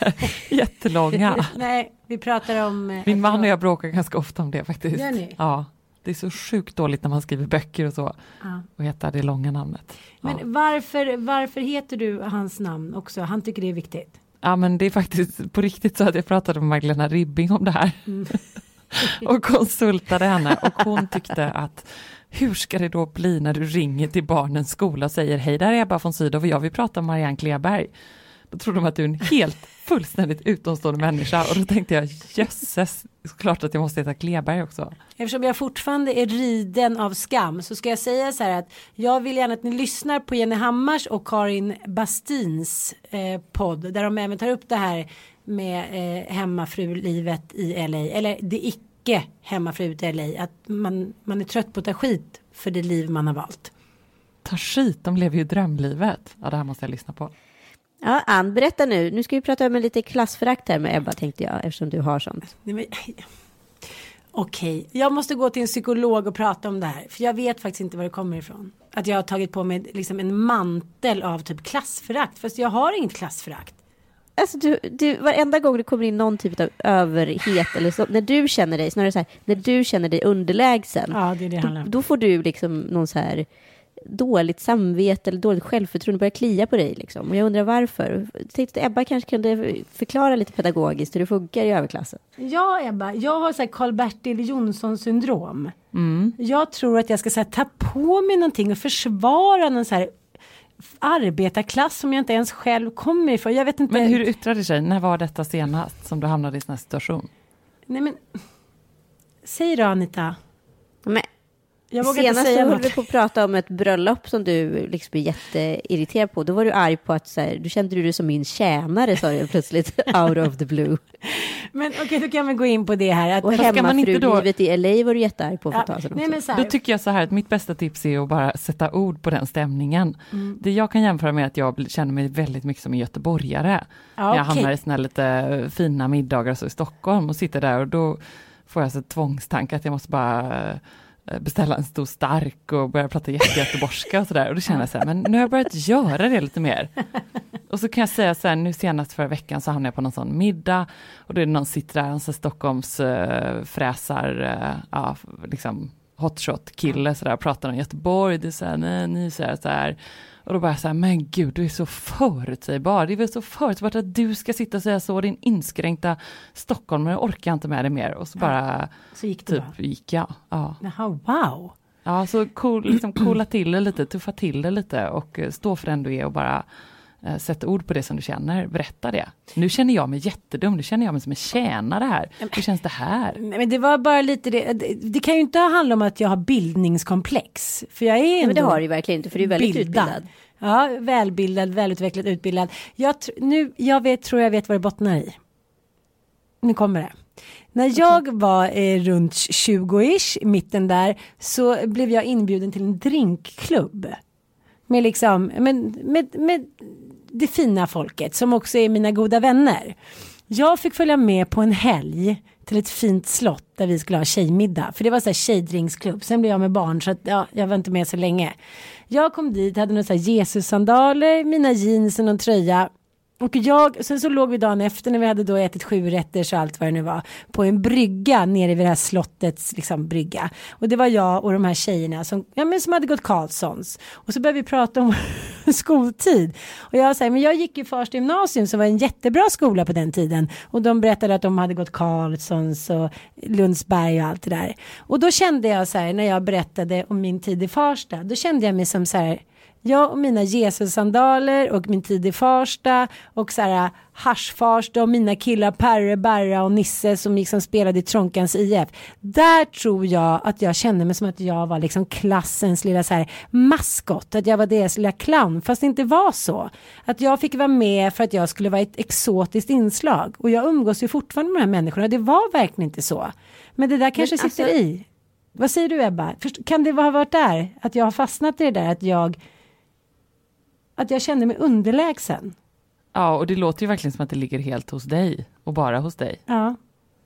Jättelånga. Nej, vi pratar om... Eh, Min man och jag bråkar ganska ofta om det faktiskt. Gör ni? Ja. Det är så sjukt dåligt när man skriver böcker och så. Ja. Och heter det långa namnet. Men ja. varför, varför heter du hans namn också? Han tycker det är viktigt. Ja men det är faktiskt på riktigt så att jag pratade med Magdalena Ribbing om det här. Mm. och konsultade henne och hon tyckte att hur ska det då bli när du ringer till barnens skola och säger hej, där är Ebba von Sydow och jag vill prata om Marianne Kleberg. Då tror de att du är en helt fullständigt utomstående människa och då tänkte jag jösses, klart att jag måste heta Kleberg också. Eftersom jag fortfarande är riden av skam så ska jag säga så här att jag vill gärna att ni lyssnar på Jenny Hammars och Karin Bastins eh, podd där de även tar upp det här med eh, hemmafrulivet i LA eller det icke hemmafruet i LA att man, man är trött på att ta skit för det liv man har valt. Ta skit, de lever ju drömlivet. Ja, det här måste jag lyssna på. Ja, Ann, berätta nu. Nu ska vi prata om en lite klassförakt här med Ebba, tänkte jag, eftersom du har sånt. Okej, okay. jag måste gå till en psykolog och prata om det här, för jag vet faktiskt inte var det kommer ifrån. Att jag har tagit på mig liksom en mantel av typ klassförakt, fast jag har inget klassförakt. Alltså du, du, varenda gång det kommer in någon typ av överhet eller så, när du känner dig, snarare så här, när du känner dig underlägsen, ja, det det då, då, får du liksom någon så här dåligt samvete eller dåligt självförtroende börjar klia på dig. Liksom. Och jag undrar varför. Jag tänkte att Ebba kanske kunde förklara lite pedagogiskt hur det funkar i överklassen. Ja, Ebba, jag har Karl-Bertil Jonsson syndrom. Mm. Jag tror att jag ska så här, ta på mig någonting och försvara någon så här arbetarklass som jag inte ens själv kommer ifrån. Jag vet inte. Men hur yttrade det sig? När var detta senast som du hamnade i sån här situation? Nej men, säg då Anita. Men jag vågar Senast inte säga höll vi på att prata om ett bröllop som du liksom är jätteirriterad på. Då var du arg på att så här, du kände dig som min tjänare sa du plötsligt out of the blue. Men okej, okay, då kan vi gå in på det här. Att, och hemmafrulivet då... i LA var du jättearg på för ett tag sedan nej, också. Då tycker jag så här att mitt bästa tips är att bara sätta ord på den stämningen. Mm. Det jag kan jämföra med att jag känner mig väldigt mycket som en göteborgare. Ja, när jag okay. hamnar i såna här lite fina middagar så i Stockholm och sitter där och då får jag så tvångstanke att jag måste bara Eh, beställa en stor stark och börja prata jättegöteborgska och sådär. Och då känner jag så här, men nu har jag börjat göra det lite mer. Och så kan jag säga så här, nu senast förra veckan så hamnade jag på någon sån middag och då är det någon sitter där, en sån Stockholms uh, fräsar, uh, ja, liksom hotshot kille sådär, pratar om Göteborg, det är så här, nej, ni säger så här. Och då bara så här, men gud, du är så förutsägbar. Det är väl så förutsägbart att du ska sitta och säga så, din inskränkta stockholmare orkar jag inte med det mer. Och så bara, så gick det typ, gick jag. Ja. Jaha, wow. Ja, så cool, liksom coola till det lite, tuffa till det lite och eh, stå för den du är och bara eh, sätta ord på det som du känner, berätta det. Nu känner jag mig jättedum, nu känner jag mig som en tjänare här. Hur känns det här? Men det var bara lite det, det kan ju inte handla om att jag har bildningskomplex. För jag är ändå Men det har du verkligen inte, för du är väldigt bildad. utbildad. Ja, välbildad, välutvecklad, utbildad. Jag, nu, jag vet, tror jag vet vad det bottnar i. Nu kommer det. När jag var eh, runt 20-ish, mitten där, så blev jag inbjuden till en drinkklubb. Med liksom, med, med, med det fina folket som också är mina goda vänner. Jag fick följa med på en helg till ett fint slott där vi skulle ha tjejmiddag. För det var så här tjejdrinksklubb. Sen blev jag med barn så att ja, jag var inte med så länge. Jag kom dit, hade några Jesus-sandaler, mina jeans och någon tröja. Och jag, sen så låg vi dagen efter när vi hade då ätit sju rätter och allt vad det nu var på en brygga nere vid det här slottets liksom brygga. Och det var jag och de här tjejerna som, ja, men som hade gått Karlssons. Och så började vi prata om skoltid. Och jag säger, men jag gick ju Farsta gymnasium som var en jättebra skola på den tiden. Och de berättade att de hade gått Karlssons och Lundsberg och allt det där. Och då kände jag så här när jag berättade om min tid i Farsta, då kände jag mig som så här jag och mina Jesus-sandaler och min tid i Farsta och så här haschfarsta och mina killar Perre, Berra och Nisse som liksom spelade i Tronkans IF. Där tror jag att jag kände mig som att jag var liksom klassens lilla så här maskot, att jag var deras lilla clown, fast det inte var så. Att jag fick vara med för att jag skulle vara ett exotiskt inslag och jag umgås ju fortfarande med de här människorna, det var verkligen inte så. Men det där kanske Men, sitter alltså... i. Vad säger du Ebba? Kan det ha varit där? Att jag har fastnat i det där att jag att jag kände mig underlägsen. Ja, och det låter ju verkligen som att det ligger helt hos dig och bara hos dig. Ja.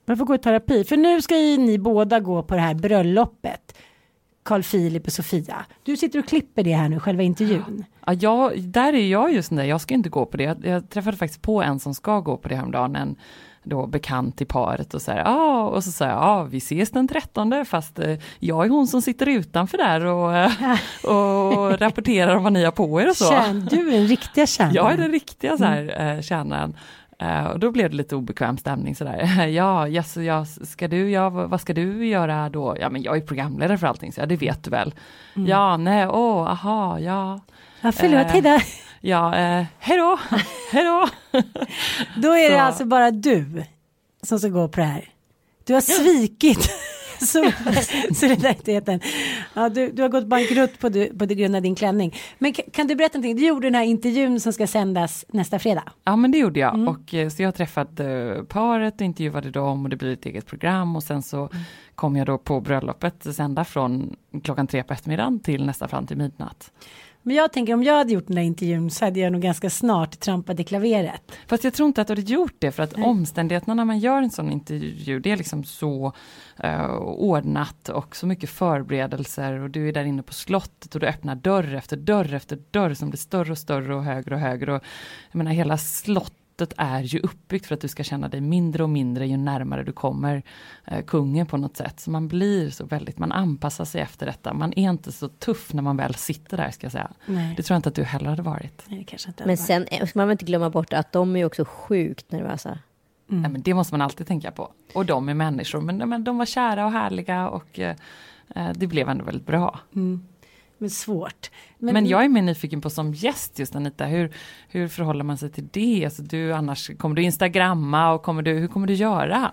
Man får gå i terapi. För nu ska ju ni båda gå på det här bröllopet. Carl Philip och Sofia. Du sitter och klipper det här nu, själva intervjun. Ja, jag, där är jag just nu, jag ska inte gå på det. Jag, jag träffade faktiskt på en som ska gå på det häromdagen, en då bekant i paret och så här, ah, och så säger jag, ja vi ses den 13 fast eh, jag är hon som sitter utanför där och, eh, och rapporterar om vad ni har på er och så. Kärn, du är den riktiga kärnan. Jag är den riktiga så här, mm. eh, kärnan. Uh, och då blev det lite obekväm stämning sådär. ja, yes, ja, ska du, ja, vad ska du göra då? Ja, men jag är programledare för allting, så ja, det vet du väl. Mm. Ja, nej, åh, oh, aha, ja. Ja, förlåt, hejdå. Ja, uh, hejdå, hejdå. då är det alltså bara du som ska gå på det här. Du har svikit solidariteten. Ja, du, du har gått bankrutt på, du, på det grund av din klänning. Men kan, du berätta någonting? Du gjorde den här intervjun som ska sändas nästa fredag. Ja men det gjorde jag mm. och eh, så jag träffade uh, paret och intervjuade dem och det blir ett eget program och sen så mm. kom jag då på bröllopet sända från klockan tre på eftermiddagen till nästan fram till midnatt. Men jag tänker om jag hade gjort den där intervjun så hade jag nog ganska snart trampat i klaveret. Fast jag tror inte att du hade gjort det för att Nej. omständigheterna när man gör en sån intervju det är liksom så uh, ordnat och så mycket förberedelser och du är där inne på slottet och du öppnar dörr efter dörr efter dörr som blir större och större och högre och högre. Och, jag menar hela slottet slottet är ju uppbyggt för att du ska känna dig mindre och mindre ju närmare du kommer eh, kungen på något sätt. Så man blir så väldigt, man anpassar sig efter detta. Man är inte så tuff när man väl sitter där ska jag säga. Nej. Det tror jag inte att du heller hade varit. Nej, hade men sen ska man väl inte glömma bort att de är också sjukt nervösa. Mm. Ja, men det måste man alltid tänka på. Och de är människor, men, men de var kära och härliga och eh, eh det blev ändå väldigt bra. Mm men svårt. Men, men jag är mer nyfiken på som gäst just Anita, hur, hur förhåller man sig till det? Alltså du annars, kommer du instagramma och kommer du, hur kommer du göra?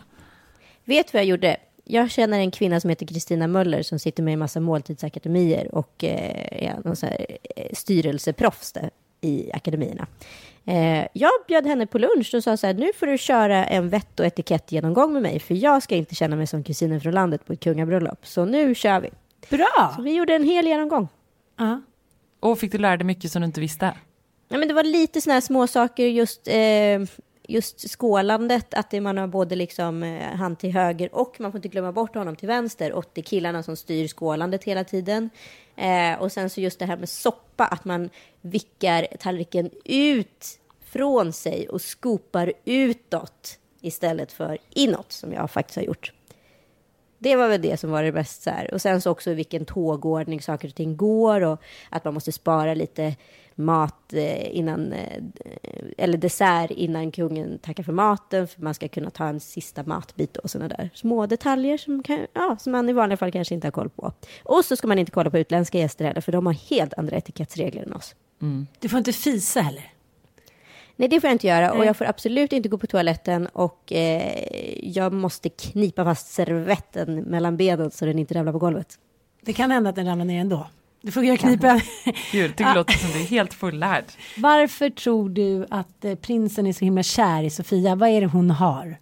Vet vad jag gjorde? Jag känner en kvinna som heter Kristina Möller som sitter med i massa måltidsakademier och eh, är någon så här, eh, styrelseproffs i akademierna. Eh, jag bjöd henne på lunch och sa så här, nu får du köra en vett och etikett genomgång med mig, för jag ska inte känna mig som kusinen från landet på ett kungabröllop. Så nu kör vi. Bra! Så vi gjorde en hel genomgång. Uh. Och fick du lära dig mycket som du inte visste? Ja, men det var lite sådana här småsaker, just, eh, just skålandet, att det, man har både liksom eh, hand till höger och man får inte glömma bort honom till vänster och det är killarna som styr skålandet hela tiden. Eh, och sen så just det här med soppa, att man vickar tallriken ut från sig och skopar utåt istället för inåt, som jag faktiskt har gjort. Det var väl det som var det bästa. Här. Och sen så också vilken tågordning saker och ting går och att man måste spara lite mat eh, innan, eh, eller dessert innan kungen tackar för maten, för man ska kunna ta en sista matbit och sådana där små detaljer som, kan, ja, som man i vanliga fall kanske inte har koll på. Och så ska man inte kolla på utländska gäster heller, för de har helt andra etikettsregler än oss. Mm. Du får inte fisa heller? Nej, det får jag inte göra och jag får absolut inte gå på toaletten och eh, jag måste knipa fast servetten mellan benen så den inte ramlar på golvet. Det kan hända att den ramlar ner ändå. Du får göra knipa. Gud, det låter som du är helt fullärd. Varför tror du att eh, prinsen är så himla kär i Sofia? Vad är det hon har?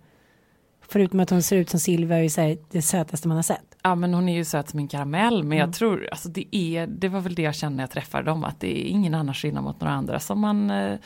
Förutom att hon ser ut som Silvia och är det sötaste man har sett. Ja men hon är ju söt som en karamell men mm. jag tror, alltså det är, det var väl det jag kände när jag träffade dem, att det är ingen annan skillnad mot några andra som man eh,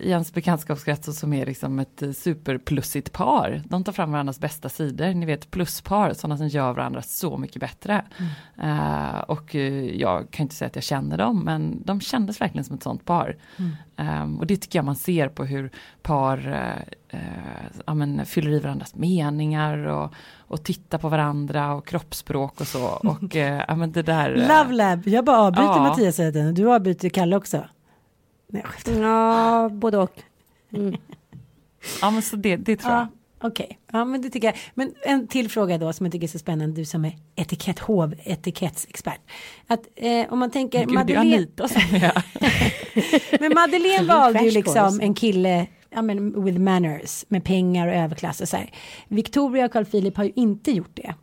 i ens bekantskapskrets som är liksom ett eh, superplussigt par. De tar fram varandras bästa sidor, ni vet pluspar, sådana som gör varandra så mycket bättre. Mm. Uh, och jag kan inte säga att jag känner dem, men de kändes verkligen som ett sånt par. Mm. Um, och det tycker jag man ser på hur par uh, uh, ja, men, fyller i varandras meningar och, och tittar på varandra och kroppsspråk och så. Och, ja, men det där, Love lab, jag bara avbryter ja. Mattias hela tiden, du avbryter Kalle också. Nej, Ja, både och. Mm. ja, men så det, det tror jag. Okej, okay. ja men det tycker jag. Men en till fråga då som jag tycker är så spännande, du som är etikett, hov, etikettsexpert. Att eh, om man tänker Gud, Madeleine. Anita men Madeleine valde ju liksom en kille ja, men with manners, med pengar och överklass och så här. Victoria och Carl Philip har ju inte gjort det.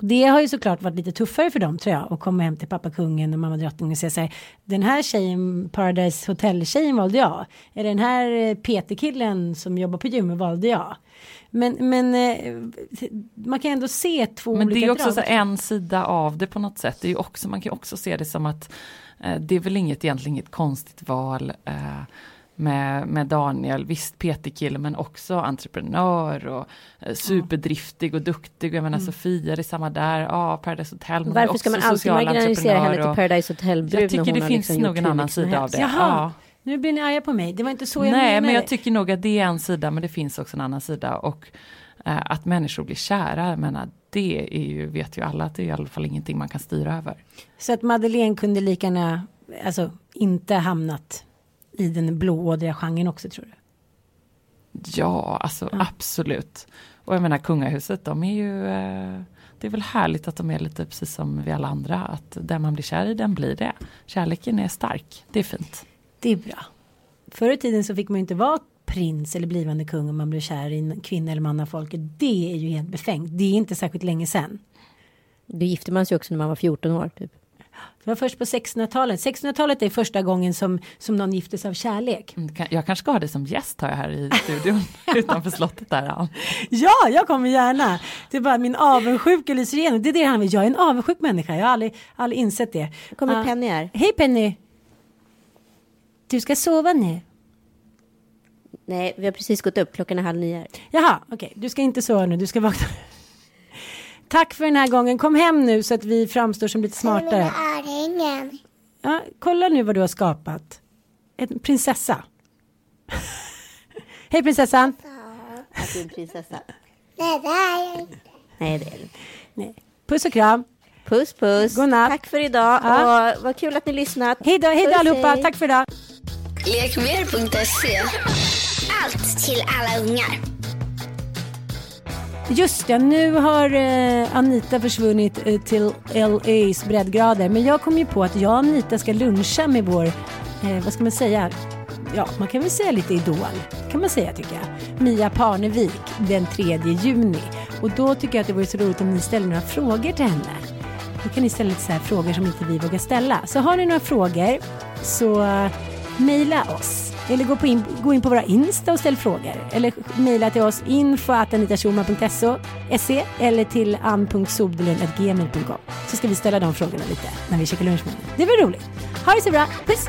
Det har ju såklart varit lite tuffare för dem tror jag att komma hem till pappa kungen och mamma drottningen och säga så här. Den här tjejen, Paradise Hotel tjejen valde jag. Är den här eh, Peter-killen som jobbar på gymmet valde jag. Men, men eh, man kan ändå se två men olika Men det är också en sida av det på något sätt. Det är också, man kan också se det som att eh, det är väl inget egentligen inget konstigt val. Eh, med, med Daniel, visst PT-kille men också entreprenör och eh, superdriftig och duktig. Jag menar mm. Sofia, det är samma där, ja Paradise Hotel. Varför ska man alltid marginalisera henne till Paradise Hotel-brud? Jag tycker det finns liksom nog en annan sida av det. Jaha. Ja. Nu blir ni arga på mig, det var inte så jag Nej, menade. men jag tycker nog att det är en sida, men det finns också en annan sida. Och eh, att människor blir kära, jag menar, det är ju, vet ju alla att det är i alla fall ingenting man kan styra över. Så att Madeleine kunde lika gärna, alltså inte hamnat i den blåådriga genren också tror du? Ja, alltså ja. absolut. Och jag menar kungahuset, de är ju eh, det är väl härligt att de är lite precis som vi alla andra, att den man blir kär i, den blir det. Kärleken är stark, det är fint. Det är bra. Förr i tiden så fick man ju inte vara prins eller blivande kung om man blev kär i en kvinna eller man av folket. Det är ju helt befängt. Det är inte särskilt länge sedan. Då gifte man sig också när man var 14 år. Typ. Det var först på 1600-talet. 1600-talet är första gången som, som någon gifte sig av kärlek. Mm, jag kanske ska ha det som gäst har jag här i studion utanför slottet där. Ja. ja, jag kommer gärna. Det är bara min avundsjuka lyser igenom. Det är det han vill. Jag är en avundsjuk människa. Jag har aldrig, aldrig insett det. kommer uh, Penny här. Hej Penny. Du ska sova nu. Nej, vi har precis gått upp. Klockan är halv nio. Jaha, okej. Okay. Du ska inte sova nu. Du ska vakna. Tack för den här gången. Kom hem nu så att vi framstår som lite smartare. Ja, kolla nu vad du har skapat. En prinsessa. Hej prinsessan. Att du är en prinsessa. Nej, det är jag inte. Nej, det är du Nej. Puss och kram. Puss, puss. Godnatt. Tack för idag ja. och vad kul att ni lyssnat. Hej då, hej då allihopa. Hej. Tack för idag. Lekmer.se. Allt till alla ungar. Just det, nu har eh, Anita försvunnit eh, till LAs breddgrader. Men jag kom ju på att jag och Anita ska luncha med vår, eh, vad ska man säga, ja man kan väl säga lite idol, kan man säga tycker jag. Mia Parnevik den 3 juni. Och då tycker jag att det vore så roligt om ni ställer några frågor till henne. Då kan ni ställa lite så här frågor som inte vi vågar ställa. Så har ni några frågor så eh, mejla oss eller gå, på in, gå in på våra Insta och ställ frågor. Eller mejla till oss info.anitaschulman.se eller till ann.sobdelund.gmail.com Så ska vi ställa de frågorna lite när vi käkar lunch med Det blir roligt. Ha det så bra. Puss!